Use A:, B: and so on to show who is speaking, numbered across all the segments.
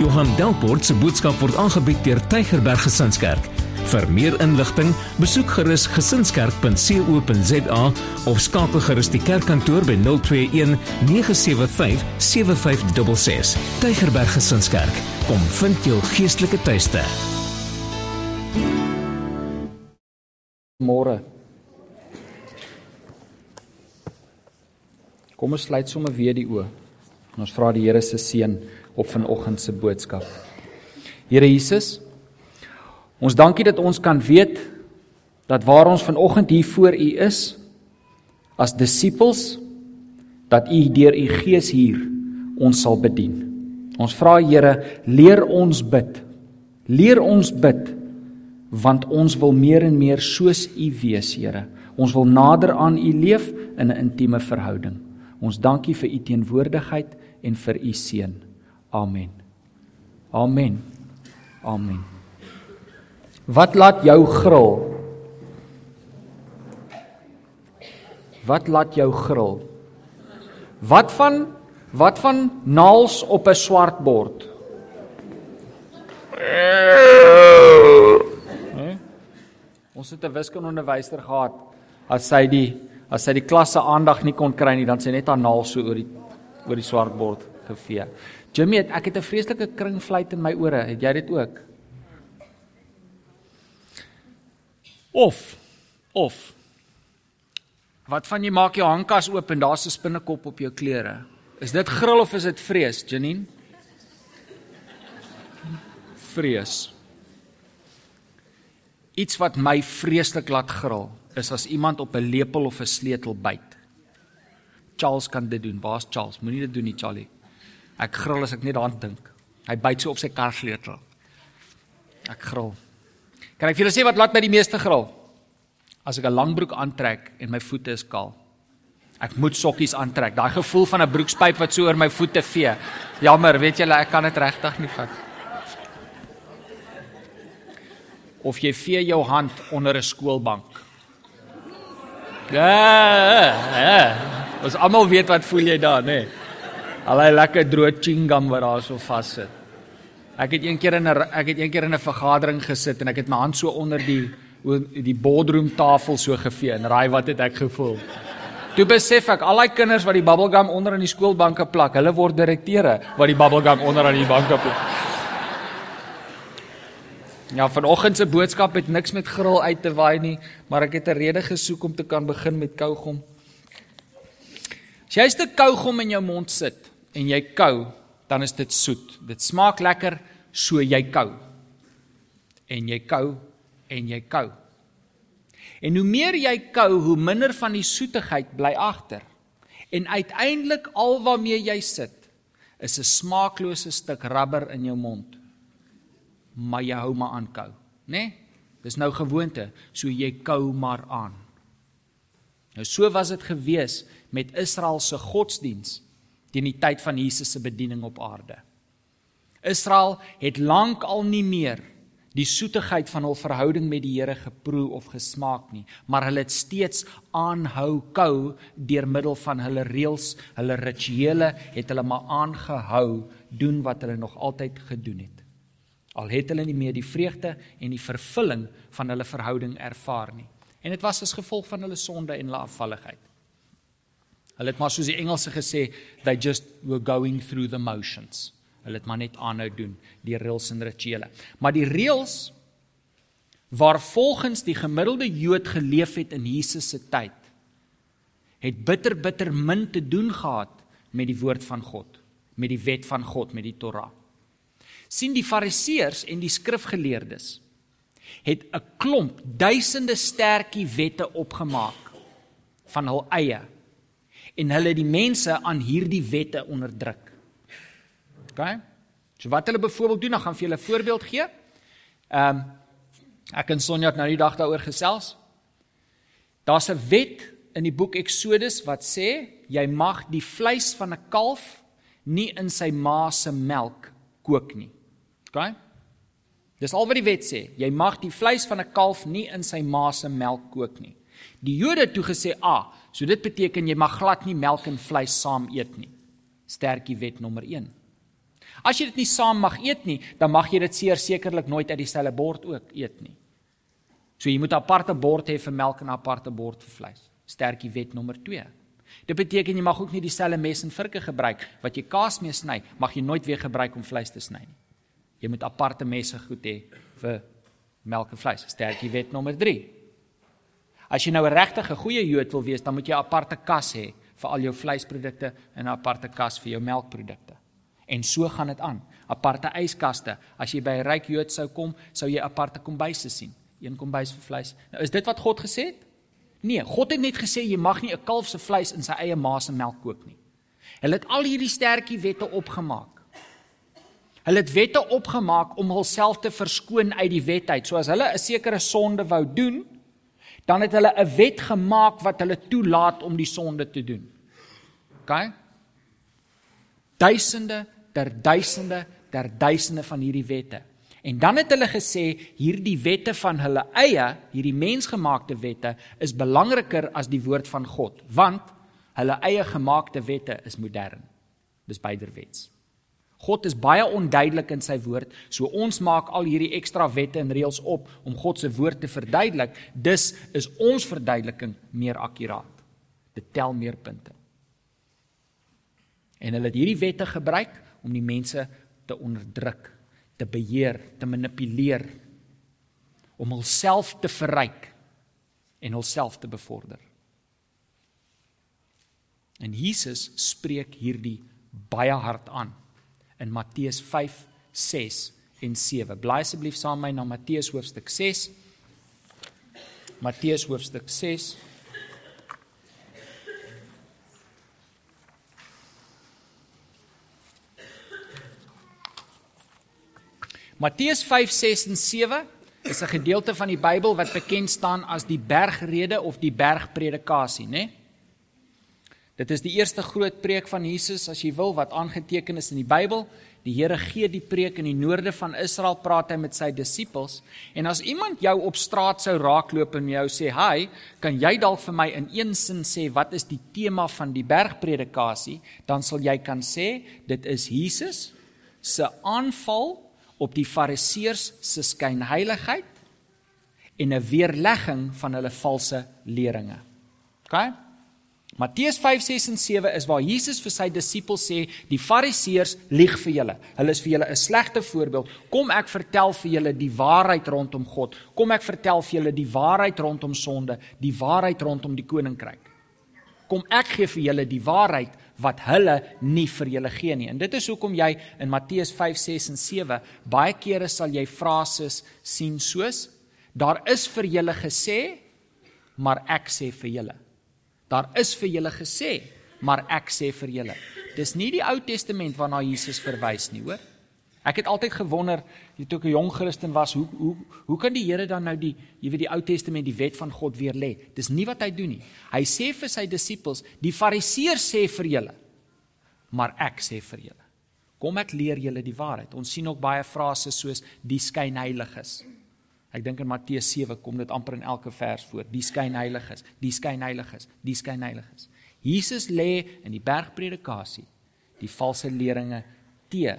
A: Johan Delport se boodskap word aangebied deur Tygerberg Gesinskerk. Vir meer inligting, besoek gerus gesinskerk.co.za of skakel gerus die kerkkantoor by 021 975 7566. Tygerberg Gesinskerk, kom vind jou geestelike tuiste.
B: Môre. Kom ons sluit sommer weer die oë. Ons vra die Here se seën op vanoggend se boodskap. Here Jesus, ons dankie dat ons kan weet dat waar ons vanoggend hier voor U is as disippels dat U deur U Gees hier ons sal bedien. Ons vra Here, leer ons bid. Leer ons bid want ons wil meer en meer soos U wees, Here. Ons wil nader aan U leef in 'n intieme verhouding. Ons dankie vir U teenwoordigheid en vir U seën. Amen. Amen. Amen. Wat laat jou gril? Wat laat jou gril? Wat van wat van naals op 'n swart bord? Ons het 'n wiskundeonderwyser gehad. As sy die as sy die klas se aandag nie kon kry nie, dan sy net haar naal so oor die oor die swart bord gevee. Jimmy, het, ek het 'n vreeslike kringfluit in my ore. Het jy dit ook? Of of Wat van jy maak jou handkas oop en daar's 'n spinnekop op jou klere? Is dit gril of is dit vrees, Janine? Vrees. Iets wat my vreeslik laat gril is as iemand op 'n lepel of 'n sleutel byt. Charles kan dit doen. Waar's Charles? Moenie dit doen nie, Charlie. Ek gril as ek net daaraan dink. Hy byt so op sy karsleutel. Ek gril. Kan ek vir julle sê wat laat my die meeste gril? As ek 'n lang broek aantrek en my voete is kaal. Ek moet sokkies aantrek. Daai gevoel van 'n broekspyp wat so oor my voete vee. Jammer, weet julle, ek kan dit regtig nie vat. Of jy vee jou hand onder 'n skoolbank. Ja, ja. Ons almal weet wat voel jy daar, nê? Nee. Allei lekker droë chewing-gum wat daar so vas sit. Ek het eendag in 'n ek het eendag in 'n vergadering gesit en ek het my hand so onder die die boardroom tafel so gevee en raai wat het ek gevoel? Toe besef ek al daai kinders wat die bubblegum onder aan die skoolbanke plak, hulle word direkteure wat die bubblegum onder aan die banke plak. Ja, vanoggend se boodskap het niks met gril uit te waai nie, maar ek het 'n rede gesoek om te kan begin met kougom. As jy 'n stuk kougom in jou mond sit en jy kou, dan is dit soet. Dit smaak lekker, so jy kou. En jy kou en jy kou. En hoe meer jy kou, hoe minder van die soetigheid bly agter. En uiteindelik al waarmee jy sit, is 'n smaaklose stuk rubber in jou mond maar jy hou maar aan kou, né? Nee? Dis nou gewoonte, so jy kou maar aan. Nou so was dit gewees met Israel se godsdiens teen die tyd van Jesus se bediening op aarde. Israel het lank al nie meer die soetigheid van hul verhouding met die Here geproe of gesmaak nie, maar hulle het steeds aanhou kou deur middel van hulle reëls, hulle rituele, het hulle maar aangehou doen wat hulle nog altyd gedoen het. Al het hulle nie meer die vreugde en die vervulling van hulle verhouding ervaar nie. En dit was as gevolg van hulle sonde en hulle afvalligheid. Hulle het maar soos die Engelse gesê, they just were going through the motions. Hulle het maar net aanhou doen die reëls en rituele. Maar die reëls waar volgens die gemiddelde Jood geleef het in Jesus se tyd, het bitter bitter min te doen gehad met die woord van God, met die wet van God, met die Torah sien die fariseërs en die skrifgeleerdes het 'n klomp duisende sterkie wette opgemaak van hul eie en hulle die mense aan hierdie wette onderdruk. OK? So wat hulle byvoorbeeld doen, dan gaan vir julle 'n voorbeeld gee. Ehm um, ek en Sonja het nou die dag daaroor gesels. Daar's 'n wet in die boek Eksodus wat sê jy mag die vleis van 'n kalf nie in sy ma se melk kook nie. OK? Dis al wat die wet sê. Jy mag die vleis van 'n kalf nie in sy ma se melk kook nie. Die Jode het toe gesê, "Ah, so dit beteken jy mag glad nie melk en vleis saam eet nie." Sterkie wet nommer 1. As jy dit nie saam mag eet nie, dan mag jy dit sekerlik nooit uit dieselfde bord ook eet nie. So jy moet 'n aparte bord hê vir melk en 'n aparte bord vir vleis. Sterkie wet nommer 2. Dit beteken jy mag ook nie dieselfde mes en vurke gebruik wat jy kaas mee sny, mag jy nooit weer gebruik om vleis te sny nie. Jy moet aparte messe goed hê vir melk en vleis. Sterkie wet nommer 3. As jy nou 'n regtige goeie Jood wil wees, dan moet jy 'n aparte kas hê vir al jou vleisprodukte en 'n aparte kas vir jou melkprodukte. En so gaan dit aan. Aparte yskaste. As jy by 'n ryk Jood sou kom, sou jy aparte kombuise sien. Een kombuis vir vleis. Nou is dit wat God gesê het? Nee, God het net gesê jy mag nie 'n kalf se vleis in sy eie ma se melk kook nie. Hulle het al hierdie sterkie wette opgemaak. Hulle het wette opgemaak om hulself te verskoon uit die wet uit. So as hulle 'n sekere sonde wou doen, dan het hulle 'n wet gemaak wat hulle toelaat om die sonde te doen. OK? Duisende ter duisende ter duisende van hierdie wette. En dan het hulle gesê hierdie wette van hulle eie, hierdie mensgemaakte wette is belangriker as die woord van God, want hulle eie gemaakte wette is modern. Dis beiderwets. God is baie onduidelik in sy woord, so ons maak al hierdie ekstra wette en reëls op om God se woord te verduidelik. Dus is ons verduideliking meer akkuraat. Dit tel meer punte. En hulle het hierdie wette gebruik om die mense te onderdruk, te beheer, te manipuleer om hulself te verryk en hulself te bevorder. En Jesus spreek hierdie baie hard aan in Matteus 5, 6 en 7. Blaai asseblief saam met my na Matteus hoofstuk 6. Matteus hoofstuk 6. Matteus 5, 6 en 7 is 'n gedeelte van die Bybel wat bekend staan as die bergrede of die bergpredikasie, né? Nee? Dit is die eerste groot preek van Jesus as jy wil wat aangeteken is in die Bybel. Die Here gee die preek in die noorde van Israel, praat hy met sy disippels. En as iemand jou op straat sou raakloop en jou sê, "Hi, kan jy dalk vir my in een sin sê wat is die tema van die bergpredikasie?" dan sal jy kan sê, dit is Jesus se aanval op die Fariseërs se skynheiligheid en 'n weerlegging van hulle valse leringe. OK? Matteus 5, 6 en 7 is waar Jesus vir sy disippels sê, die fariseërs lieg vir julle. Hulle is vir julle 'n slegte voorbeeld. Kom ek vertel vir julle die waarheid rondom God. Kom ek vertel vir julle die waarheid rondom sonde, die waarheid rondom die koninkryk. Kom ek gee vir julle die waarheid wat hulle nie vir julle gee nie. En dit is hoekom jy in Matteus 5, 6 en 7 baie kere sal jy frases sien soos daar is vir julle gesê, maar ek sê vir julle. Daar is vir julle gesê, maar ek sê vir julle. Dis nie die Ou Testament waarna Jesus verwys nie, hoor. Ek het altyd gewonder, toe ek 'n jong Christen was, hoe hoe hoe kan die Here dan nou die jy weet die Ou Testament, die wet van God weer lê? Dis nie wat hy doen nie. Hy sê vir sy disippels, die Fariseërs sê vir julle, maar ek sê vir julle. Kom ek leer julle die waarheid. Ons sien ook baie frases soos die skynheiliges. Ek dink in Matteus 7 kom dit amper in elke vers voor. Die skynheiliges, die skynheiliges, die skynheiliges. Jesus lê in die bergpredikasie die valse leringe te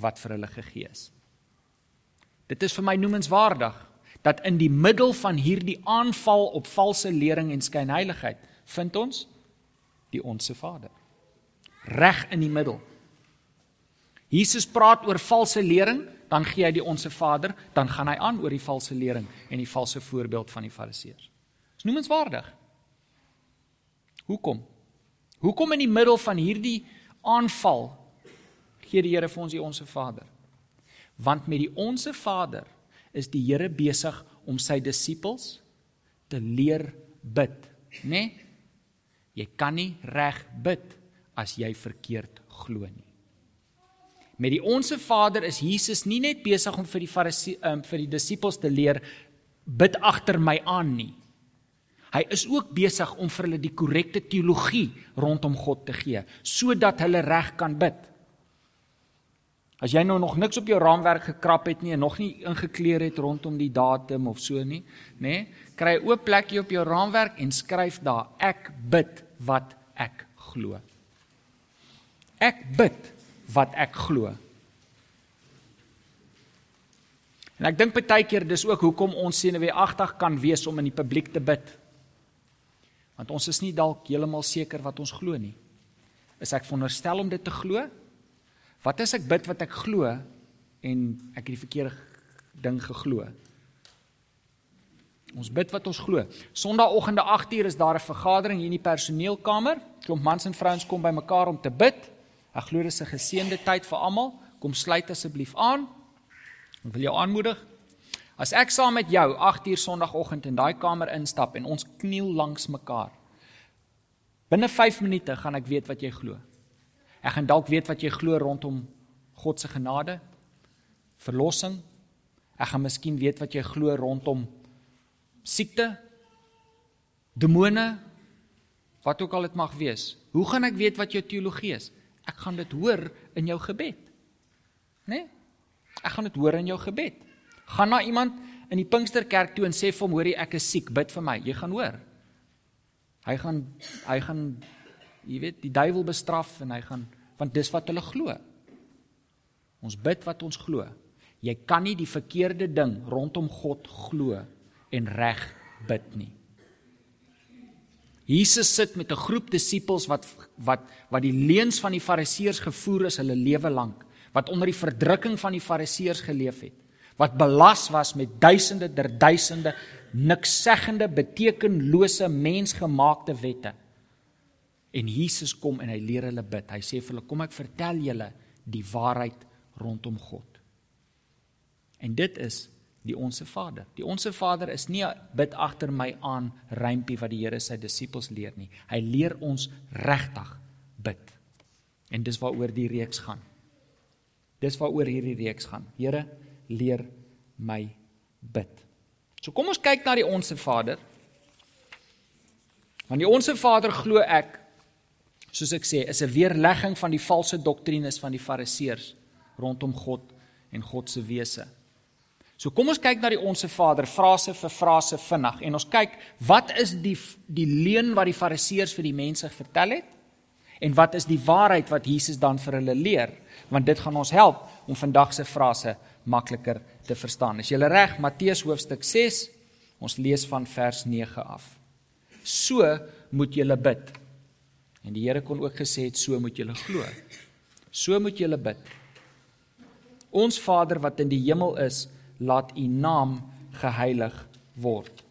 B: wat vir hulle gegee is. Dit is vir my noemenswaardig dat in die middel van hierdie aanval op valse lering en skynheiligheid vind ons die onsse Vader. Reg in die middel. Jesus praat oor valse lering dan gee hy die onsse Vader, dan gaan hy aan oor die valse lering en die valse voorbeeld van die Fariseërs. Dis noemenswaardig. Hoekom? Hoekom in die middel van hierdie aanval gee die Here vir ons die onsse Vader? Want met die onsse Vader is die Here besig om sy disippels te leer bid, né? Nee? Jy kan nie reg bid as jy verkeerd glo nie. Met die onsse Vader is Jesus nie net besig om vir die farisie um, vir die disippels te leer bid agter my aan nie. Hy is ook besig om vir hulle die korrekte teologie rondom God te gee sodat hulle reg kan bid. As jy nou nog niks op jou raamwerk gekrap het nie en nog nie ingekleer het rondom die datum of so nie, nê, nee, kry 'n oop plekjie op jou raamwerk en skryf daar ek bid wat ek glo. Ek bid wat ek glo. En ek dink baie keer dis ook hoekom ons senuweeagtig kan wees om in die publiek te bid. Want ons is nie dalk heeltemal seker wat ons glo nie. Is ek veronderstel om dit te glo? Wat as ek bid wat ek glo en ek het die verkeerde ding geglo? Ons bid wat ons glo. Sondagoggende 8uur is daar 'n vergadering hier in die personeelkamer. Klomp mans en vrouens kom bymekaar om te bid. Ek glo dis 'n geseënde tyd vir almal. Kom sluit asseblief aan. Ek wil jou aanmoedig. As ek saam met jou 8uur Sondagoggend in daai kamer instap en ons kniel langs mekaar. Binne 5 minute gaan ek weet wat jy glo. Ek gaan dalk weet wat jy glo rondom God se genade, verlossing. Ek gaan miskien weet wat jy glo rondom siekte, demone, wat ook al dit mag wees. Hoe gaan ek weet wat jou teologie is? Ek gaan dit hoor in jou gebed. Né? Nee? Ek gaan dit hoor in jou gebed. Gaan na iemand in die Pinksterkerk toe en sê vir hom, hoorie, ek is siek, bid vir my. Jy gaan hoor. Hy gaan hy gaan jy weet, die duiwel bestraf en hy gaan want dis wat hulle glo. Ons bid wat ons glo. Jy kan nie die verkeerde ding rondom God glo en reg bid nie. Jesus sit met 'n groep disippels wat wat wat die leuns van die fariseërs gevoer is hulle lewe lank, wat onder die verdrukking van die fariseërs geleef het, wat belas was met duisende der duisende niksseggende betekenlose mensgemaakte wette. En Jesus kom en hy leer hulle bid. Hy sê vir hulle: "Kom ek vertel julle die waarheid rondom God." En dit is die onsse Vader. Die onsse Vader is nie bid agter my aan rympie wat die Here sy disippels leer nie. Hy leer ons regtig bid. En dis waaroor die reeks gaan. Dis waaroor hierdie reeks gaan. Here, leer my bid. So kom ons kyk na die onsse Vader. Want die onsse Vader glo ek soos ek sê, is 'n weerlegging van die valse doktrines van die Fariseërs rondom God en God se wese. So kom ons kyk na die onsse Vader frase vir frase vinnig en ons kyk wat is die die leuen wat die Fariseërs vir die mense vertel het en wat is die waarheid wat Jesus dan vir hulle leer want dit gaan ons help om vandag se frase makliker te verstaan. As jy reg Matteus hoofstuk 6 ons lees van vers 9 af. So moet julle bid. En die Here kon ook gesê het so moet julle glo. So moet julle bid. Ons Vader wat in die hemel is, laat u naam geheilig word.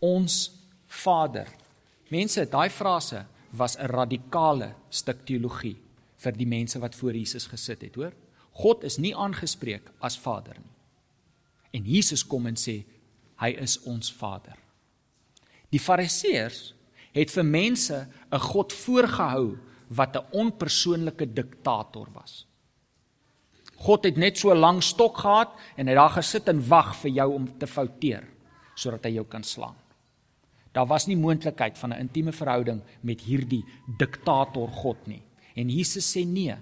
B: Ons Vader. Mense, daai frase was 'n radikale stuk teologie vir die mense wat voor Jesus gesit het, hoor? God is nie aangespreek as Vader nie. En Jesus kom en sê hy is ons Vader. Die Fariseërs het vir mense 'n God voorgehou wat 'n onpersoonlike diktator was. God het net so 'n lang stok gehad en hy daar gesit en wag vir jou om te fouteer sodat hy jou kan slaan. Daar was nie moontlikheid van 'n intieme verhouding met hierdie diktator God nie. En Jesus sê nee.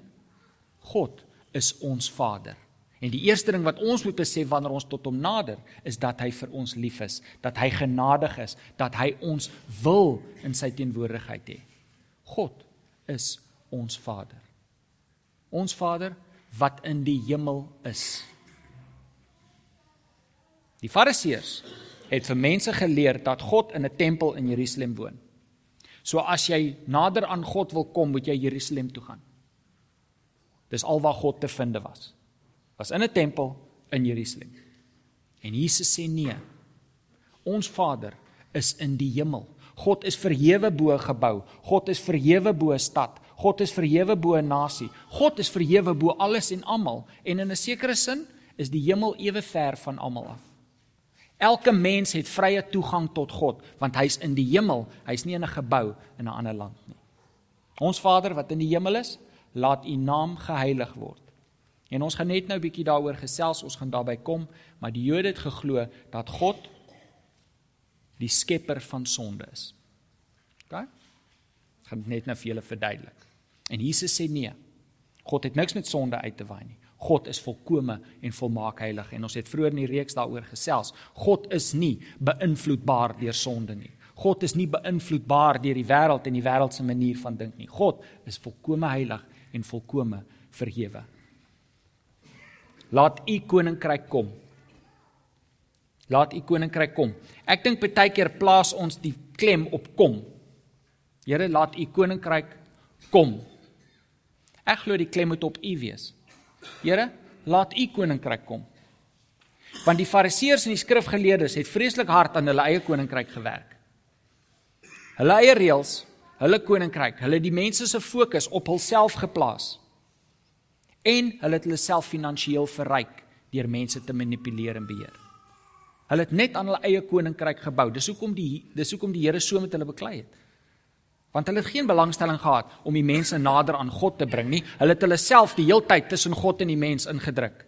B: God is ons Vader. En die eerste ding wat ons moet besef wanneer ons tot hom nader, is dat hy vir ons lief is, dat hy genadig is, dat hy ons wil in sy teenwoordigheid hê. God is ons Vader. Ons Vader wat in die hemel is. Die Fariseërs het vir mense geleer dat God in 'n tempel in Jerusalem woon. So as jy nader aan God wil kom, moet jy Jerusalem toe gaan. Dis al waar God te vind was. Was in 'n tempel in Jerusalem. En Jesus sê nee. Ons Vader is in die hemel. God is verhewe bo gebou. God is verhewe bo stad. God is verhewe bo 'n nasie. God is verhewe bo alles en almal en in 'n sekere sin is die hemel ewe ver van almal af. Elke mens het vrye toegang tot God want hy's in die hemel, hy's nie in 'n gebou in 'n ander land nie. Ons Vader wat in die hemel is, laat U naam geheilig word. En ons gaan net nou 'n bietjie daaroor gesels, ons gaan daarby kom, maar die Jode het geglo dat God die skepper van sonde is. OK? Ek gaan net nou vir julle verduidelik. En Jesus sê nee. God het niks met sonde uit te waai nie. God is volkome en volmaak heilig en ons het vroeër in die reeks daaroor gesels. God is nie beïnvloedbaar deur sonde nie. God is nie beïnvloedbaar deur die wêreld en die wêreld se manier van dink nie. God is volkome heilig en volkome verhewe. Laat u koninkryk kom. Laat u koninkryk kom. Ek dink baie keer plaas ons die klem op kom. Here, laat u koninkryk kom. Ek glo die klem moet op u wees. Here, laat u koninkryk kom. Want die fariseërs en die skrifgeleerdes het vreeslik hard aan hulle eie koninkryk gewerk. Hulle eie reëls, hulle koninkryk, hulle die mense se fokus op hulself geplaas. En hulle het hulle self finansiëel verryk deur mense te manipuleer en beheer. Hulle het net aan hulle eie koninkryk gebou. Dis hoekom die dis hoekom die Here so met hulle beklei het. Want hulle het geen belangstelling gehad om die mense nader aan God te bring nie. Hulle het hulle self die heeltyd tussen God en die mens ingedruk.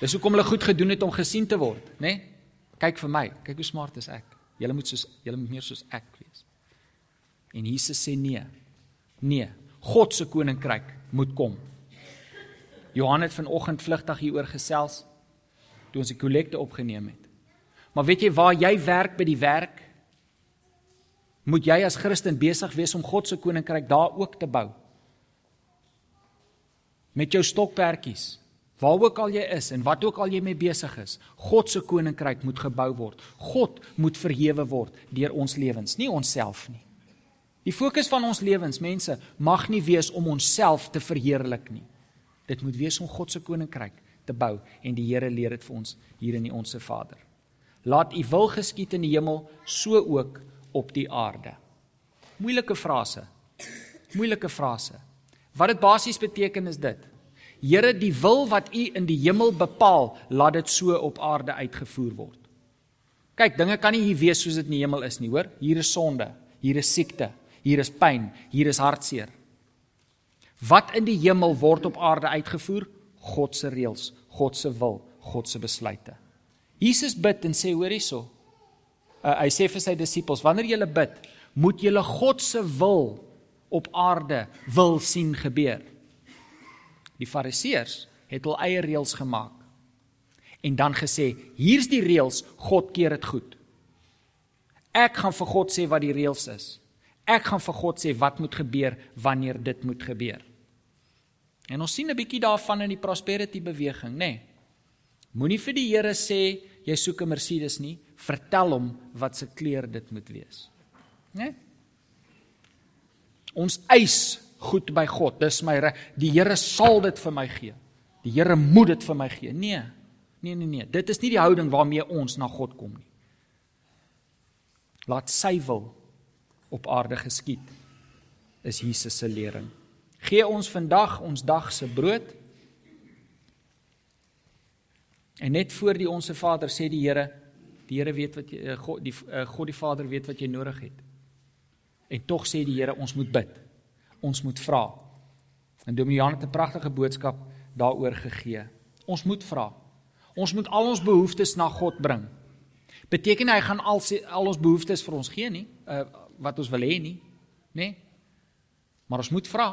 B: Dis hoekom hulle goed gedoen het om gesien te word, né? Nee? Kyk vir my, kyk hoe smart is ek. Julle moet soos julle moet meer soos ek wees. En Jesus sê nee. Nee, God se koninkryk moet kom. Johan het vanoggend vlugtig hieroor gesels toe ons die kollekte opgeneem het. Maar weet jy waar jy werk by die werk? Moet jy as Christen besig wees om God se koninkryk daar ook te bou? Met jou stokperdjies. Waar ook al jy is en wat ook al jy mee besig is, God se koninkryk moet gebou word. God moet verhewe word deur ons lewens, nie onsself nie. Die fokus van ons lewens, mense, mag nie wees om onsself te verheerlik nie. Dit moet wees om God se koninkryk te bou en die Here leer dit vir ons hier in die Onse Vader. Laat u wil geskied in die hemel so ook op die aarde. Moeilike frase. Moeilike frase. Wat dit basies beteken is dit: Here, die wil wat u in die hemel bepaal, laat dit so op aarde uitgevoer word. Kyk, dinge kan nie hier wees soos dit in die hemel is nie, hoor? Hier is sonde, hier is siekte, hier is pyn, hier is hartseer. Wat in die hemel word op aarde uitgevoer? God se reëls, God se wil, God se besluite. Jesus bid en sê hoor hierso. Uh, hy sê vir sy disippels, wanneer julle bid, moet julle God se wil op aarde wil sien gebeur. Die Fariseërs het hul eie reëls gemaak en dan gesê, hier's die reëls, God keer dit goed. Ek gaan vir God sê wat die reëls is. Ek gaan vir God sê wat moet gebeur wanneer dit moet gebeur. En ons sien 'n bietjie daarvan in die prosperity beweging, nê? Nee. Moenie vir die Here sê jy soek 'n Mercedes nie, vertel hom wat se kleur dit moet wees. Né? Nee? Ons eis goed by God. Dis my reg. Die Here sal dit vir my gee. Die Here moet dit vir my gee. Nee. Nee nee nee. Dit is nie die houding waarmee ons na God kom nie. Laat sy wil op aarde geskied. Is Jesus se lering. Gee ons vandag ons dag se brood En net voor die onsse Vader sê die Here, die Here weet wat jy eh, God die eh, God die Vader weet wat jy nodig het. En tog sê die Here ons moet bid. Ons moet vra. En Dominee Jan het 'n pragtige boodskap daaroor gegee. Ons moet vra. Ons moet al ons behoeftes na God bring. Beteken hy gaan al al ons behoeftes vir ons gee nie, uh, wat ons wil hê nie, nê? Nee? Maar ons moet vra.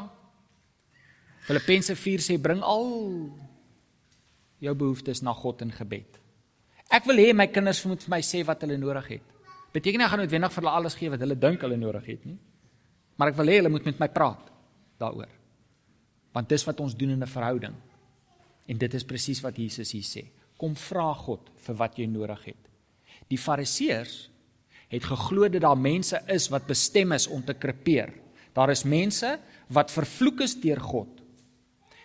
B: Filippense 4 sê bring al jou behoeftes na God in gebed. Ek wil hê my kinders moet vir my sê wat hulle nodig het. Beteken nie ek gaan noodwendig vir hulle alles gee wat hulle dink hulle nodig het nie. Maar ek wil hê hulle moet met my praat daaroor. Want dis wat ons doen in 'n verhouding. En dit is presies wat Jesus hier sê. Kom vra God vir wat jy nodig het. Die Fariseërs het geglo dat daar mense is wat bestem is om te krepeer. Daar is mense wat vervloek is deur God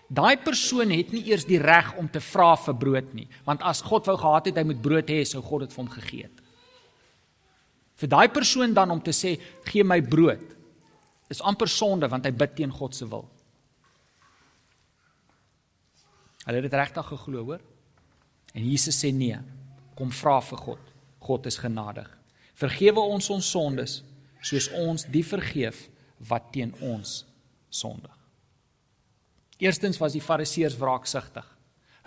B: Daai persoon het nie eers die reg om te vra vir brood nie, want as God wou gehad het hy moet brood hê, sou God dit vir hom gegee het. Vir daai persoon dan om te sê gee my brood is amper sonde want hy bid teen God se wil. Hulle het dit regtig geglo, hoor? En Jesus sê nee, kom vra vir God. God is genadig. Vergewe ons ons sondes soos ons die vergeef wat teen ons sondig. Eerstens was die Fariseërs wraaksugtig.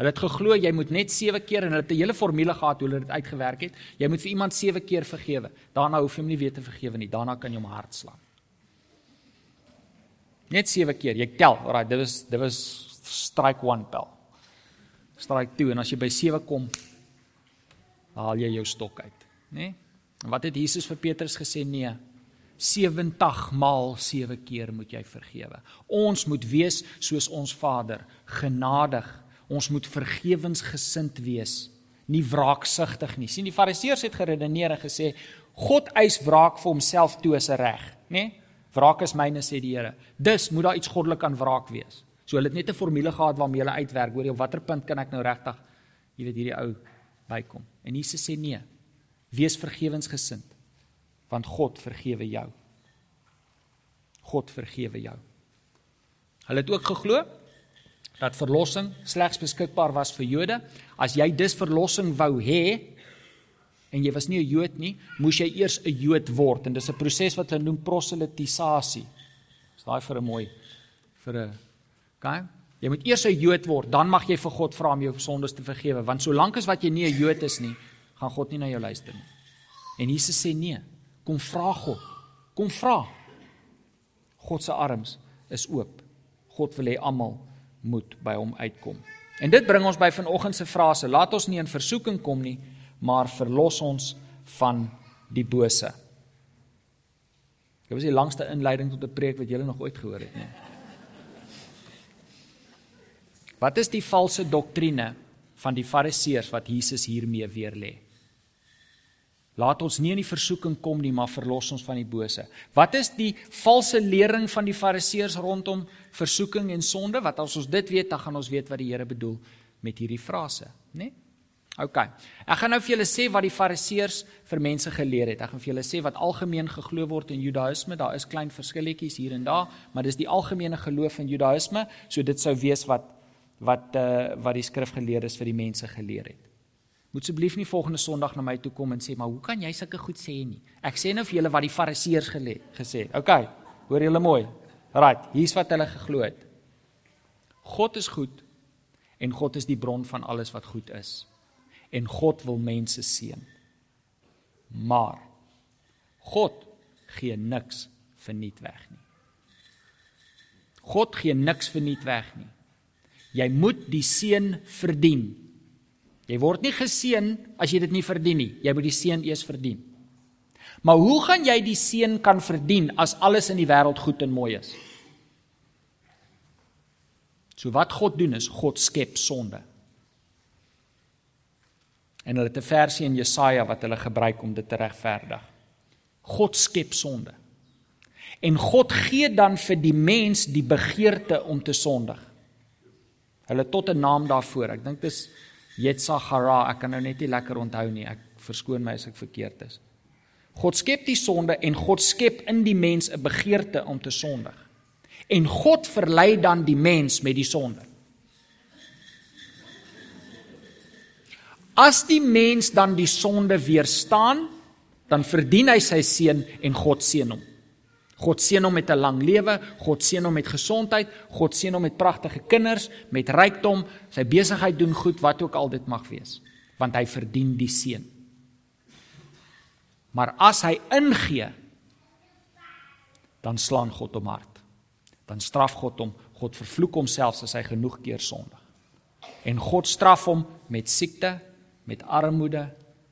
B: Hulle het geglo jy moet net 7 keer en hulle het 'n hele formule gehad hoe hulle dit uitgewerk het. Jy moet vir iemand 7 keer vergewe. Daarna hoef jy hom nie weer te vergewe nie. Daarna kan jy hom hard slaan. Net 7 keer. Jy tel. Alraai, dit was dit was strike 1 pel. Strike 2 en as jy by 7 kom, haal jy jou stok uit, né? Nee? En wat het Jesus vir Petrus gesê? Nee. 70 maal 7 keer moet jy vergewe. Ons moet wees soos ons Vader, genadig. Ons moet vergewensgesind wees, nie wraaksugtig nie. sien die Fariseërs het geredeneer en gesê God eis wraak vir homself toe as 'n reg, nê? Nee? Wraak is myne sê die Here. Dus moet daar iets goddelik aan wraak wees. So hulle het net 'n formule gehad waarmee hulle uitwerk, hoor jy op watter punt kan ek nou regtig, jy weet hierdie ou bykom. En Jesus sê nee. Wees vergewensgesind want God vergewe jou. God vergewe jou. Hulle het ook geglo dat verlossing slegs beskikbaar was vir Jode. As jy dus verlossing wou hê en jy was nie 'n Jood nie, moes jy eers 'n Jood word en dis 'n proses wat hulle noem proselitisasie. Dis daai vir 'n mooi vir 'n okay? Jy moet eers 'n Jood word, dan mag jy vir God vra om jou sondes te vergewe, want solank as wat jy nie 'n Jood is nie, gaan God nie na jou luister nie. En Jesus sê nee. Kom vra God. Kom vra. God se arms is oop. God wil hê almal moet by hom uitkom. En dit bring ons by vanoggend se frase: Laat ons nie in versoeking kom nie, maar verlos ons van die bose. Dit was die langste inleiding tot 'n preek wat julle nog ooit gehoor het, nee. Wat is die valse doktrine van die Fariseërs wat Jesus hiermee weer lê? Laat ons nie in die versoeking kom nie, maar verlos ons van die bose. Wat is die valse lering van die Fariseërs rondom versoeking en sonde? Wat as ons dit weet, dan gaan ons weet wat die Here bedoel met hierdie frase, né? Nee? OK. Ek gaan nou vir julle sê wat die Fariseërs vir mense geleer het. Ek gaan vir julle sê wat algemeen geglo word in Judaïsme. Daar is klein verskilletjies hier en daar, maar dis die algemene geloof in Judaïsme, so dit sou wees wat wat uh wat die skrifgeleerdes vir die mense geleer het. Moet asseblief nie volgende Sondag na my toe kom en sê, "Maar hoe kan jy sulke goed sê nie?" Ek sê nou vir julle wat die Fariseërs gesê. OK. Hoor julle mooi. Right, hier's wat hulle geglo het. God is goed en God is die bron van alles wat goed is. En God wil mense seën. Maar God gee niks verniet weg nie. God gee niks verniet weg nie. Jy moet die seën verdien. Jy word nie geseën as jy dit nie verdien nie. Jy moet die seën eers verdien. Maar hoe gaan jy die seën kan verdien as alles in die wêreld goed en mooi is? So wat God doen is God skep sonde. En hulle het 'n versie in Jesaja wat hulle gebruik om dit te regverdig. God skep sonde. En God gee dan vir die mens die begeerte om te sondig. Hulle tot 'n naam daarvoor. Ek dink dis Yetzachara, ek kan nou net nie lekker onthou nie. Ek verskoon my as ek verkeerd is. God skep die sonde en God skep in die mens 'n begeerte om te sondig. En God verlei dan die mens met die sonde. As die mens dan die sonde weerstaan, dan verdien hy sy seën en God seën hom. God seën hom met 'n lang lewe, God seën hom met gesondheid, God seën hom met pragtige kinders, met rykdom, sy besigheid doen goed, wat ook al dit mag wees, want hy verdien die seën. Maar as hy ingee, dan slaan God hom hard. Dan straf God hom, God vervloek homself as hy genoeg keer sondig. En God straf hom met siekte, met armoede,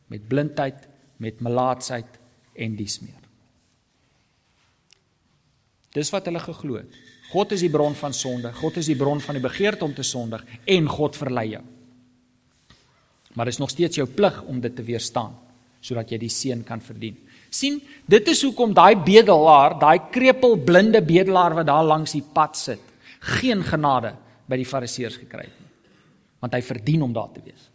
B: met blindheid, met melaatsheid en dies meer. Dis wat hulle geglo het. God is die bron van sonde. God is die bron van die begeerte om te sondig en God verlei jou. Maar dit is nog steeds jou plig om dit te weerstaan sodat jy die seën kan verdien. sien, dit is hoekom daai bedelaar, daai krepeel blinde bedelaar wat daar langs die pad sit, geen genade by die fariseërs gekry het nie. Want hy verdien om daar te wees.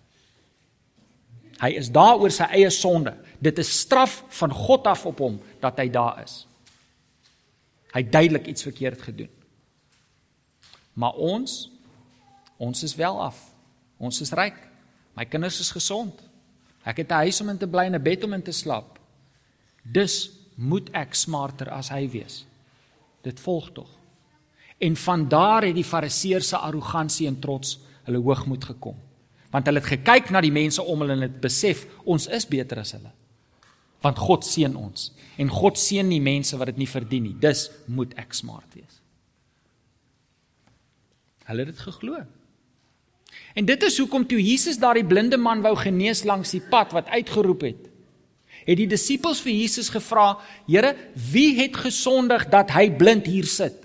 B: Hy is daar oor sy eie sonde. Dit is straf van God af op hom dat hy daar is. Hy het duidelik iets verkeerd gedoen. Maar ons ons is wel af. Ons is ryk. My kinders is gesond. Ek het 'n huis om in te bly en 'n bed om in te slaap. Dus moet ek smarter as hy wees. Dit volg tog. En van daar het die fariseërs se arrogansie en trots hulle hoogmoed gekom. Want hulle het gekyk na die mense om hulle en het besef ons is beter as hulle want God seën ons en God seën nie mense wat dit nie verdien nie. Dus moet ek smart wees. Hulle het dit geglo. En dit is hoekom toe Jesus daardie blinde man wou genees langs die pad wat uitgeroep het. het die disippels vir Jesus gevra: "Here, wie het gesondig dat hy blind hier sit?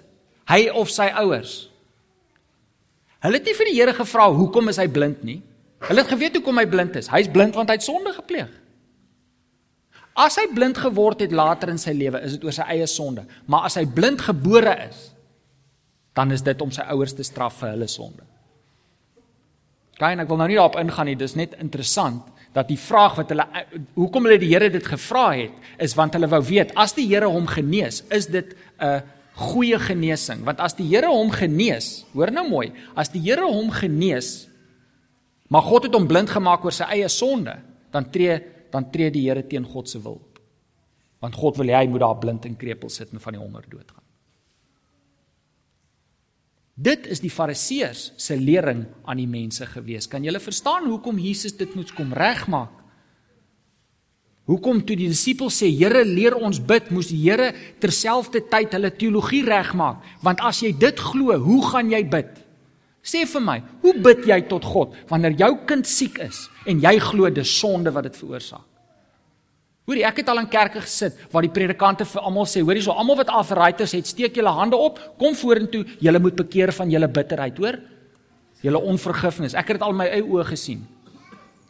B: Hy of sy ouers?" Hulle het nie vir die Here gevra hoekom is hy blind nie. Hulle het geweet hoekom hy blind is. Hy's blind want hy het sonde gepleeg. As hy blind geword het later in sy lewe, is dit oor sy eie sonde. Maar as hy blind gebore is, dan is dit om sy ouers te straf vir hulle sonde. Kyk, ek wil nou nie daarop ingaan nie. Dis net interessant dat die vraag wat hulle hoekom hulle die Here dit gevra het, is want hulle wou weet as die Here hom genees, is dit 'n goeie genesing? Want as die Here hom genees, hoor nou mooi, as die Here hom genees, maar God het hom blind gemaak oor sy eie sonde, dan tree dan tree die Here teen God se wil. Want God wil hê hy moet daar blind en krepeel sit en van die honger doodgaan. Dit is die Fariseërs se lering aan die mense gewees. Kan julle verstaan hoekom Jesus dit moet kom regmaak? Hoekom toe die disippels sê Here leer ons bid, moes die Here terselfdertyd hulle teologie regmaak? Want as jy dit glo, hoe gaan jy bid? Sê vir my, hoe bid jy tot God wanneer jou kind siek is en jy glo dis sonde wat dit veroorsaak? Hoorie, ek het al in kerke gesit waar die predikante vir almal sê, hoorie, so almal wat arthritis het, steek julle hande op, kom vorentoe, julle moet bekeer van julle bitterheid, hoor? Julle onvergifnis. Ek het dit al my eie oë gesien.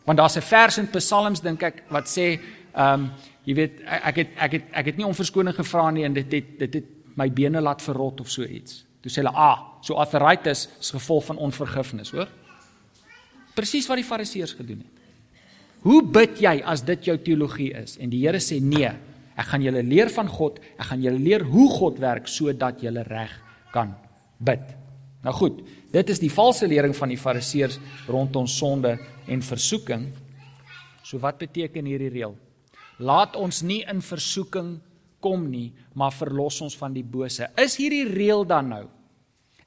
B: Want daar's 'n vers in Psalms dink ek wat sê, ehm, um, jy weet, ek het ek het ek het nie om verskoning gevra nie en dit het dit het my bene laat verrot of so iets. Toe sê hulle, "Ah, so arthritis is gevolg van onvergifnis, hoor?" Presies wat die Fariseërs gedoen het. Hoe bid jy as dit jou teologie is? En die Here sê nee, ek gaan julle leer van God, ek gaan julle leer hoe God werk sodat julle reg kan bid. Nou goed, dit is die valse lering van die Fariseërs rondom sonde en versoeking. So wat beteken hierdie reël? Laat ons nie in versoeking kom nie, maar verlos ons van die bose. Is hierdie reël dan nou?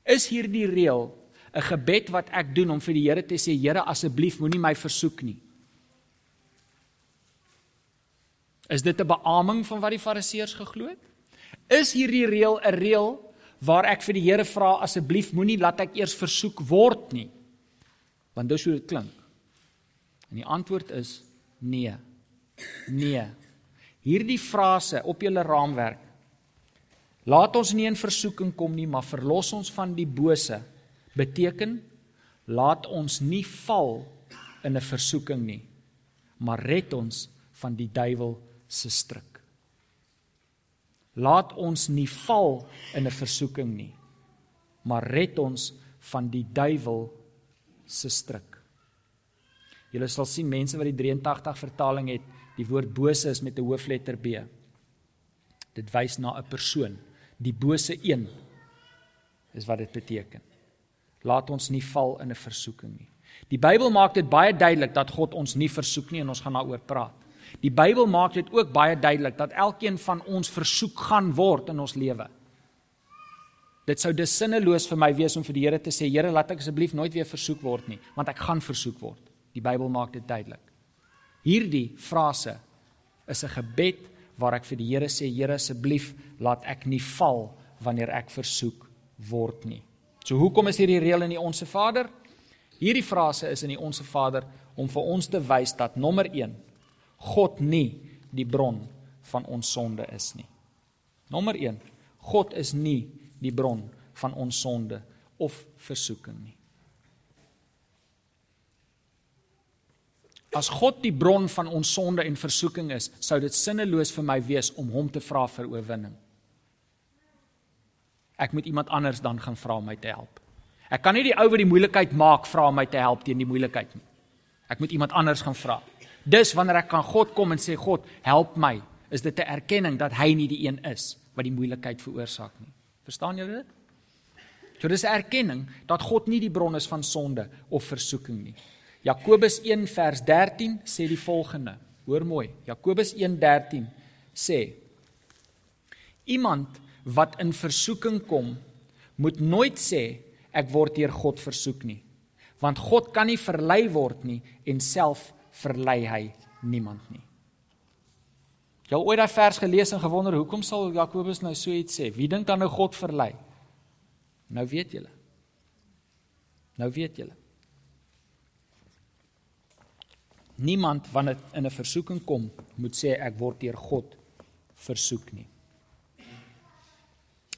B: Is hierdie reël 'n gebed wat ek doen om vir die Here te sê, Here asseblief moenie my versoek nie? Is dit 'n beaming van wat die Fariseërs geglo het? Is hierdie reël 'n reël waar ek vir die Here vra asseblief moenie laat ek eers versoek word nie? Want dis hoe dit klink. En die antwoord is nee. Nee. Hierdie frase op julle raamwerk. Laat ons nie in versoeking kom nie, maar verlos ons van die bose. Beteken laat ons nie val in 'n versoeking nie, maar red ons van die duiwel se struik. Laat ons nie val in 'n versoeking nie, maar red ons van die duiwel se struik. Julle sal sien mense wat die 83 vertaling het, die woord bose is met 'n hoofletter B. Dit wys na 'n persoon, die bose een is wat dit beteken. Laat ons nie val in 'n versoeking nie. Die Bybel maak dit baie duidelik dat God ons nie versoek nie en ons gaan daaroor praat. Die Bybel maak dit ook baie duidelik dat elkeen van ons versoek gaan word in ons lewe. Dit sou dus sinneloos vir my wees om vir die Here te sê, Here, laat ek asseblief nooit weer versoek word nie, want ek gaan versoek word. Die Bybel maak dit duidelik. Hierdie frase is 'n gebed waar ek vir die Here sê, Here, asseblief laat ek nie val wanneer ek versoek word nie. So hoekom is hierdie reël in die Onse Vader? Hierdie frase is in die Onse Vader om vir ons te wys dat nommer 1 God nie die bron van ons sonde is nie. Nommer 1. God is nie die bron van ons sonde of versoeking nie. As God die bron van ons sonde en versoeking is, sou dit sinneloos vir my wees om hom te vra vir oorwinning. Ek moet iemand anders dan gaan vra om my te help. Ek kan nie die ou wat die moeilikheid maak vra om my te help teen die moeilikheid nie. Ek moet iemand anders gaan vra. Dis wanneer ek kan God kom en sê God, help my, is dit 'n erkenning dat hy nie die een is wat die moeilikheid veroorsaak nie. Verstaan julle dit? So dis 'n erkenning dat God nie die bron is van sonde of versoeking nie. Jakobus 1 vers 13 sê die volgende. Hoor mooi. Jakobus 1:13 sê: Iemand wat in versoeking kom, moet nooit sê ek word deur God versoek nie. Want God kan nie verlei word nie en self verlei hy niemand nie. Jy al ooit daai vers gelees en gewonder hoekom sal Jakobus nou so iets sê? Wie dink dan nou God verlei? Nou weet julle. Nou weet julle. Niemand wanneer in 'n versoeking kom, moet sê ek word deur God versoek nie.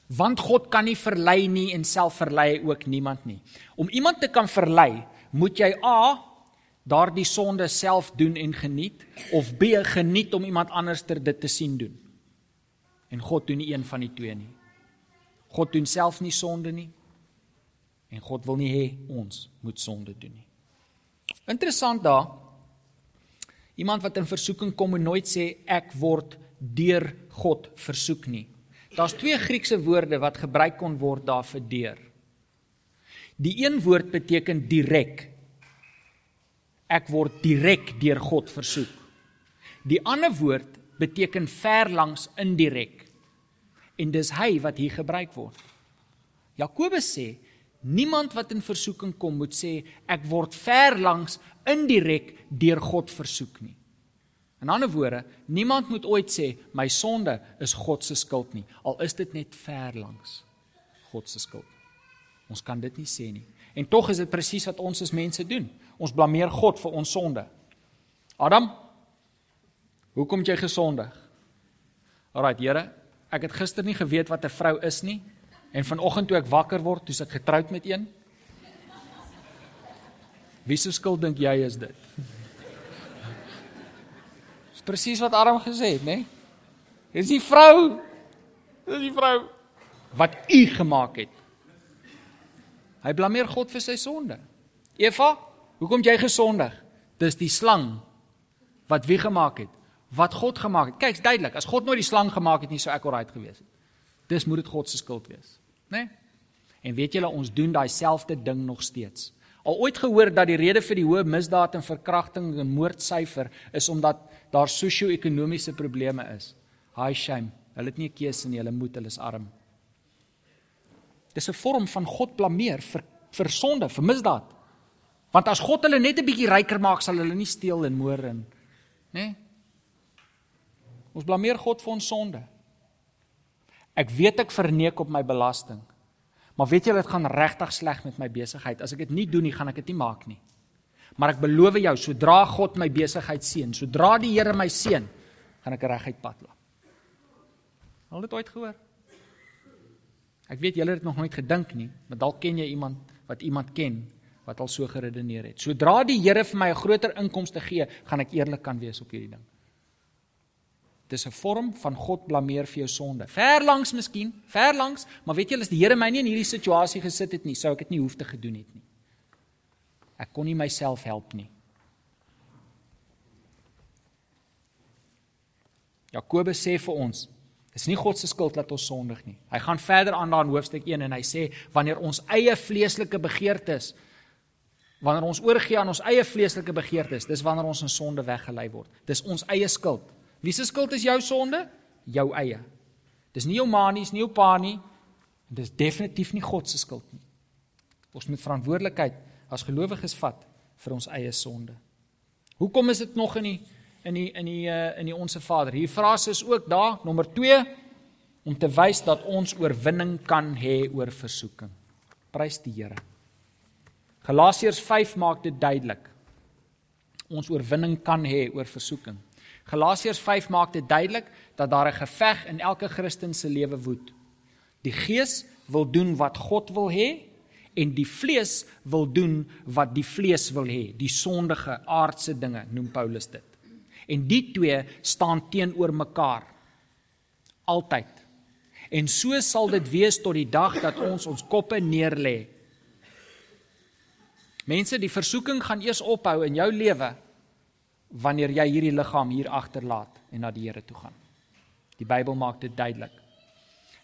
B: Want God kan nie verlei nie en self verlei ook niemand nie. Om iemand te kan verlei, moet jy A daardie sonde self doen en geniet of B geniet om iemand anders ter dit te sien doen. En God doen nie een van die twee nie. God doen self nie sonde nie. En God wil nie hê ons moet sonde doen nie. Interessant daar. Iemand wat in versoeking kom moet nooit sê ek word deur God versoek nie. Daar's twee Griekse woorde wat gebruik kon word daar vir deur. Die een woord beteken direk. Ek word direk deur God versoek. Die ander woord beteken verlangs indirek. En dis hy wat hier gebruik word. Jakobus sê niemand wat in versoeking kom moet sê ek word verlangs indirek deur God versoek nie. In ander woorde, niemand moet ooit sê my sonde is God se skuld nie, al is dit net ver langs God se skuld. Ons kan dit nie sê nie. En tog is dit presies wat ons as mense doen. Ons blameer God vir ons sonde. Adam, hoekom het jy gesondig? Alraai, Here, ek het gister nie geweet wat 'n vrou is nie en vanoggend toe ek wakker word, toe's ek getroud met een. Wie se skuld dink jy is dit? presies wat Adam gesê het, né? Nee? Dis die vrou. Dis die vrou wat u gemaak het. Hy blameer God vir sy sonde. Eva, hoekom jy gesondig? Dis die slang wat wie gemaak het? Wat God gemaak het. Kyk, duidelik, as God nooit die slang gemaak het nie, sou ek alright gewees het. Dis moet dit God se skuld wees, né? Nee? En weet julle, ons doen daai selfde ding nog steeds. Al ooit gehoor dat die rede vir die hoë misdaad en verkrachting en moordsyfer is omdat daar sosio-ekonomiese probleme is. High shame. Hulle het nie 'n keuse nie, hulle moet, hulle is arm. Dis 'n vorm van God blameer vir vir sonde, vir misdaad. Want as God hulle net 'n bietjie ryker maak, sal hulle nie steel en moord en nê? Nee? Ons blameer God vir ons sonde. Ek weet ek verneek op my belasting. Maar weet julle dit gaan regtig sleg met my besigheid. As ek dit nie doen nie, gaan ek dit nie maak nie. Maar ek beloof jou, sodra God my besigheid seën, sodra die Here my seën, gaan ek reguit pad loop. Al dit ooit gehoor? Ek weet julle het dit nog nooit gedink nie, maar dalk ken jy iemand wat iemand ken wat al so geredeneer het. Sodra die Here vir my 'n groter inkomste gee, gaan ek eerlik kan wees op hierdie ding. Dis 'n vorm van God blameer vir jou sonde. Verlangs miskien, verlangs, maar weet julle as die Here my nie in hierdie situasie gesit het nie, sou ek dit nie hoef te gedoen het nie. Ek kon nie myself help nie. Jakobus sê vir ons, dis nie God se skuld dat ons sondig nie. Hy gaan verder aan daar in hoofstuk 1 en hy sê wanneer ons eie vleeslike begeertes wanneer ons oorgee aan ons eie vleeslike begeertes, dis wanneer ons in sonde weggelei word. Dis ons eie skuld. Wie se skuld is jou sonde? Jou eie. Dis nie jou ma nie, dis nie jou pa nie. Dis definitief nie God se skuld nie. Ons moet verantwoordelikheid as gelowiges vat vir ons eie sonde. Hoekom is dit nog in die in die in die uh, in die onsse Vader? Hier frase is ook daar nommer 2 om te wys dat ons oorwinning kan hê oor versoeking. Prys die Here. Galasiërs 5 maak dit duidelik. Ons oorwinning kan hê oor versoeking. Galasiërs 5 maak dit duidelik dat daar 'n geveg in elke Christen se lewe woed. Die Gees wil doen wat God wil hê en die vlees wil doen wat die vlees wil hê, die sondige aardse dinge noem Paulus dit. En die twee staan teenoor mekaar altyd. En so sal dit wees tot die dag dat ons ons koppe neerlê. Mense, die versoeking gaan eers ophou in jou lewe wanneer jy hierdie liggaam hier agterlaat en na die Here toe gaan. Die Bybel maak dit duidelik.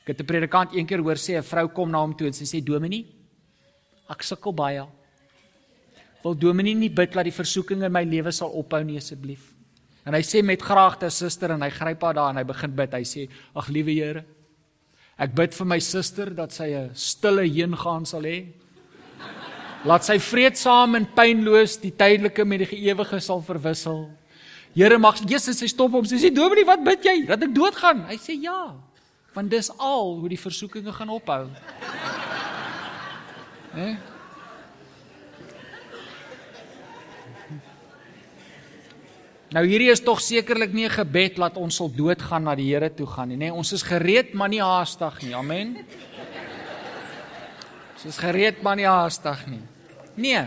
B: Ek het 'n predikant eendag hoor sê 'n vrou kom na hom toe en sy sê Dominee, Ek sukkel baie. Wil Dominee nie bid dat die versoeking in my lewe sal ophou nie asseblief? En hy sê met graagte suster en hy gryp haar daar en hy begin bid. Hy sê: "Ag liewe Here, ek bid vir my suster dat sy 'n stille heengaan sal hê. Laat sy vreedsaam en pynloos die tydelike met die ewige sal verwissel. Here mag Jesus sy stop hom. Sy sê: "Dominee, wat bid jy? Dat ek doodgaan?" Hy sê: "Ja, want dis al hoe die versoekinge gaan ophou." Né? Nou hierdie is tog sekerlik nie 'n gebed laat ons sal doodgaan na die Here toe gaan nie, nê? Nee, ons is gereed, maar nie haastig nie. Amen. Is gereed, maar nie haastig nie. Nee.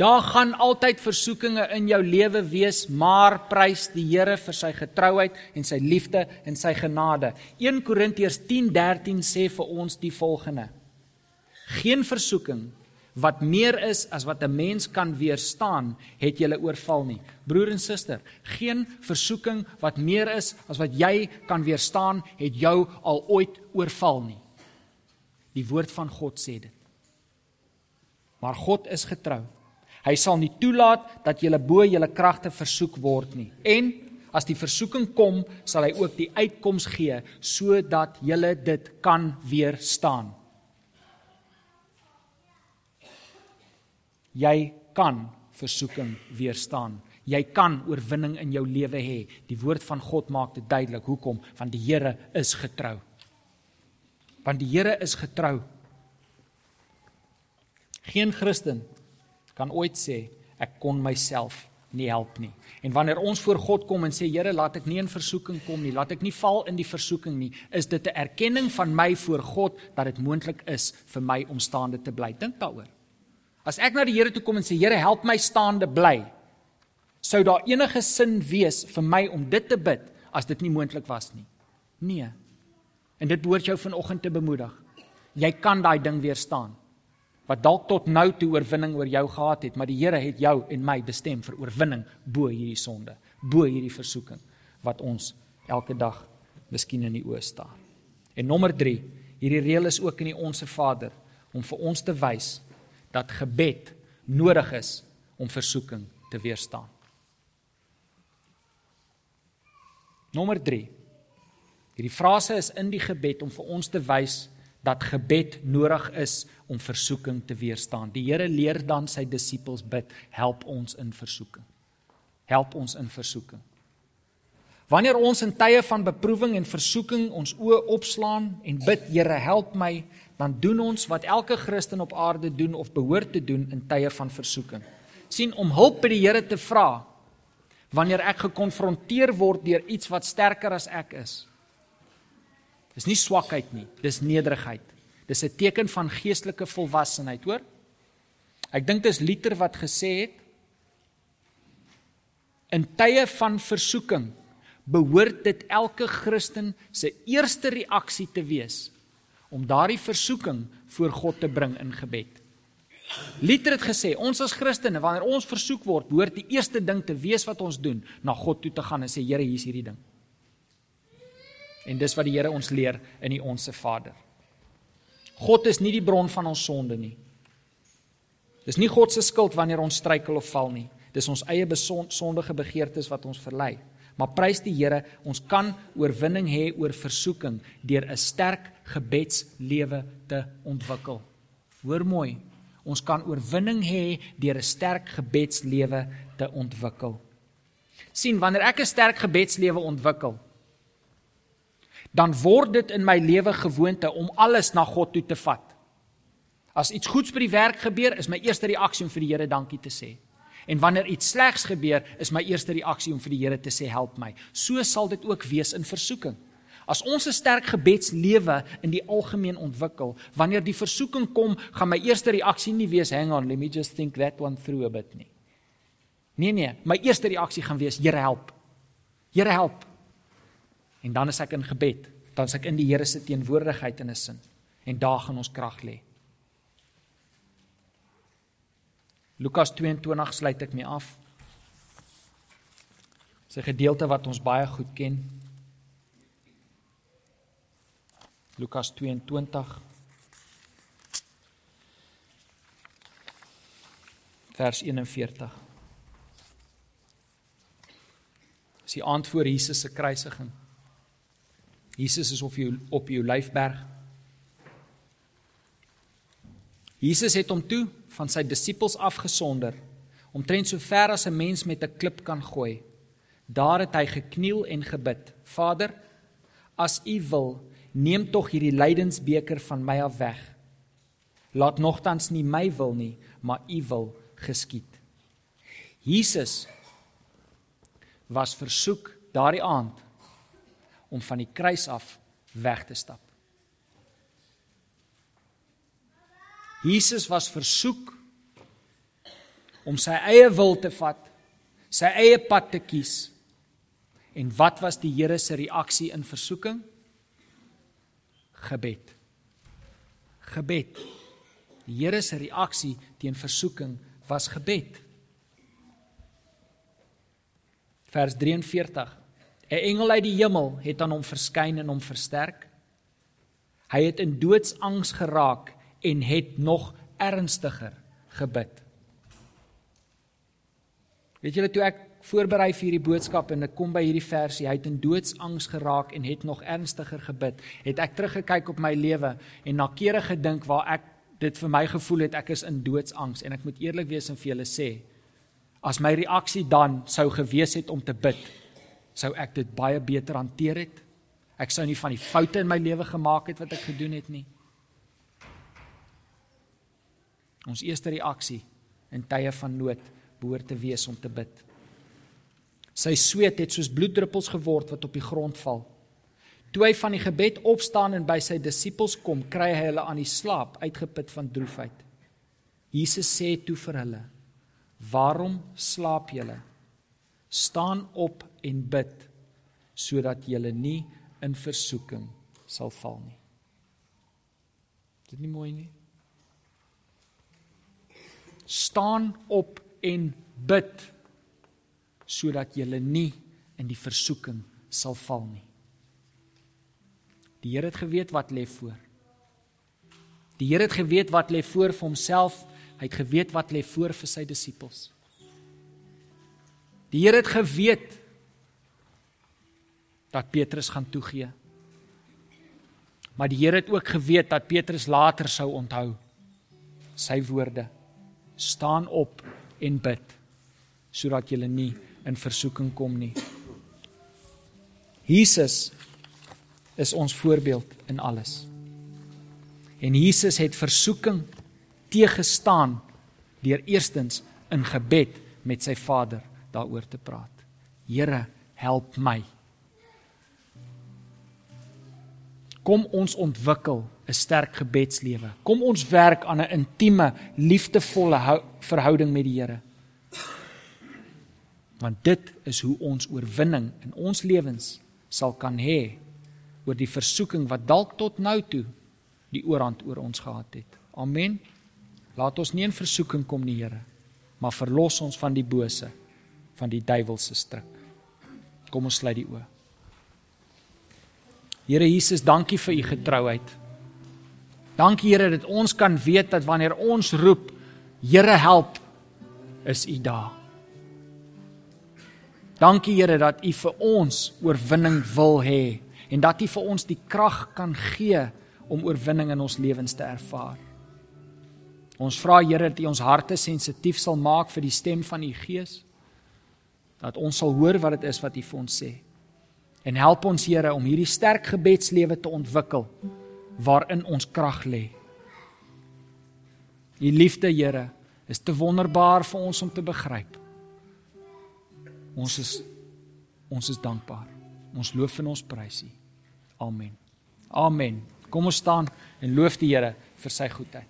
B: Daar gaan altyd versoekinge in jou lewe wees, maar prys die Here vir sy getrouheid en sy liefde en sy genade. 1 Korintiërs 10:13 sê vir ons die volgende: Geen versoeking wat meer is as wat 'n mens kan weerstaan, het julle oorval nie. Broer en suster, geen versoeking wat meer is as wat jy kan weerstaan, het jou al ooit oorval nie. Die woord van God sê dit. Maar God is getrou. Hy sal nie toelaat dat jy bo jou kragte versoek word nie. En as die versoeking kom, sal hy ook die uitkoms gee sodat jy dit kan weerstaan. Jy kan versoeking weerstaan. Jy kan oorwinning in jou lewe hê. Die woord van God maak dit duidelik. Hoekom? Want die Here is getrou. Want die Here is getrou. Geen Christen kan ooit sê ek kon myself nie help nie. En wanneer ons voor God kom en sê Here, laat ek nie in versoeking kom nie, laat ek nie val in die versoeking nie, is dit 'n erkenning van my voor God dat dit moontlik is vir my om staande te bly. Dink daaroor. As ek na die Here toe kom en sê Here, help my staande bly, sou daar enige sin wees vir my om dit te bid as dit nie moontlik was nie. Nee. En dit behoort jou vanoggend te bemoedig. Jy kan daai ding weerstaan wat dalk tot nou toe oorwinning oor jou gehad het, maar die Here het jou en my bestem vir oorwinning bo hierdie sonde, bo hierdie versoeking wat ons elke dag miskien in die oë staar. En nommer 3, hierdie reël is ook in die onsse Vader om vir ons te wys dat gebed nodig is om versoeking te weerstaan. Nommer 3. Hierdie frase is in die gebed om vir ons te wys dat gebed nodig is om versoeking te weerstaan. Die Here leer dan sy disippels bid, help ons in versoeking. Help ons in versoeking. Wanneer ons in tye van beproewing en versoeking ons oë opslaan en bid, Here, help my, dan doen ons wat elke Christen op aarde doen of behoort te doen in tye van versoeking. sien om hulp by die Here te vra wanneer ek gekonfronteer word deur iets wat sterker as ek is. Dis nie swakheid nie, dis nederigheid. Dis 'n teken van geestelike volwassenheid, hoor? Ek dink dis Luther wat gesê het in tye van versoeking behoort dit elke Christen se eerste reaksie te wees om daardie versoeking voor God te bring in gebed. Luther het gesê ons as Christene wanneer ons versoek word, behoort die eerste ding te wees wat ons doen, na God toe te gaan en sê Here, hier is hierdie ding. En dis wat die Here ons leer in die onsse Vader. God is nie die bron van ons sonde nie. Dis nie God se skuld wanneer ons struikel of val nie. Dis ons eie sondige begeertes wat ons verlei. Maar prys die Here, ons kan oorwinning hê oor versoeking deur 'n sterk gebedslewe te ontwikkel. Hoor mooi, ons kan oorwinning hê deur 'n sterk gebedslewe te ontwikkel. sien wanneer ek 'n sterk gebedslewe ontwikkel, dan word dit in my lewe gewoonte om alles na God toe te vat. As iets goeds by die werk gebeur, is my eerste reaksie om vir die Here dankie te sê. En wanneer iets slegs gebeur, is my eerste reaksie om vir die Here te sê help my. So sal dit ook wees in versoeking. As ons 'n sterk gebedslewe in die algemeen ontwikkel, wanneer die versoeking kom, gaan my eerste reaksie nie wees hang on, let me just think that one through a bit nie. Nee nee, my eerste reaksie gaan wees Here help. Here help. En dan is ek in gebed, dan is ek in die Here se teenwoordigheid in 'n sin. En daar gaan ons krag lê. Lukas 22 sluit ek mee af. Dis 'n gedeelte wat ons baie goed ken. Lukas 22 vers 41. Dis die aand voor Jesus se kruisiging. Jesus is op jou op jou lyfberg. Jesus het hom toe van sy disippels afgesonder omtrent so ver as 'n mens met 'n klip kan gooi. Daar het hy gekniel en gebid: Vader, as U wil, neem tog hierdie lydensbeker van my af weg. Laat nogtans nie my wil nie, maar U wil geskied. Jesus was versoek daardie aand om van die kruis af weg te stap. Jesus was versoek om sy eie wil te vat, sy eie pad te kies. En wat was die Here se reaksie in versoeking? Gebed. Gebed. Die Here se reaksie teen versoeking was gebed. Vers 43. 'n Engel uit die hemel het aan hom verskyn en hom versterk. Hy het in doodsangs geraak en het nog ernstiger gebid. Weet julle toe ek voorberei vir hierdie boodskap en ek kom by hierdie versie, hy het in doodsangs geraak en het nog ernstiger gebid, het ek teruggekyk op my lewe en na kere gedink waar ek dit vir my gevoel het ek is in doodsangs en ek moet eerlik wees en vir julle sê, as my reaksie dan sou gewees het om te bid, sou ek dit baie beter hanteer het. Ek sou nie van die foute in my lewe gemaak het wat ek gedoen het nie. Ons eerste reaksie in tye van nood behoort te wees om te bid. Sy sweet het soos bloeddruppels geword wat op die grond val. Toe hy van die gebed opstaan en by sy disippels kom, kry hy hulle aan die slaap, uitgeput van droefheid. Jesus sê toe vir hulle: "Waarom slaap julle? Staan op en bid sodat julle nie in versoeking sal val nie." Is dit nie mooi nie? staan op en bid sodat jy nie in die versoeking sal val nie. Die Here het geweet wat lê voor. Die Here het geweet wat lê voor vir homself, hy het geweet wat lê voor vir sy disippels. Die Here het geweet dat Petrus gaan toegee. Maar die Here het ook geweet dat Petrus later sou onthou sy woorde staan op en bid sodat jy nie in versoeking kom nie. Jesus is ons voorbeeld in alles. En Jesus het versoeking teëgestaan deur eerstens in gebed met sy Vader daaroor te praat. Here, help my. Kom ons ontwikkel 'n sterk gebedslewe. Kom ons werk aan 'n intieme, liefdevolle verhouding met die Here. Want dit is hoe ons oorwinning in ons lewens sal kan hê oor die versoeking wat dalk tot nou toe die oorhand oor ons gehad het. Amen. Laat ons nie in versoeking kom nie, Here, maar verlos ons van die bose, van die duiwelse stryk. Kom ons sluit die oë. Here Jesus, dankie vir u getrouheid. Dankie Here dat ons kan weet dat wanneer ons roep, Here help, is U daar. Dankie Here dat U vir ons oorwinning wil hê en dat U vir ons die krag kan gee om oorwinning in ons lewens te ervaar. Ons vra Here dat U ons harte sensitief sal maak vir die stem van U Gees. Dat ons sal hoor wat dit is wat U vir ons sê. En help ons Here om hierdie sterk gebedslewe te ontwikkel waarin ons krag lê. U liefde, Here, is te wonderbaar vir ons om te begryp. Ons is ons is dankbaar. Ons loof en ons prys U. Amen. Amen. Kom ons staan en loof die Here vir sy goedheid.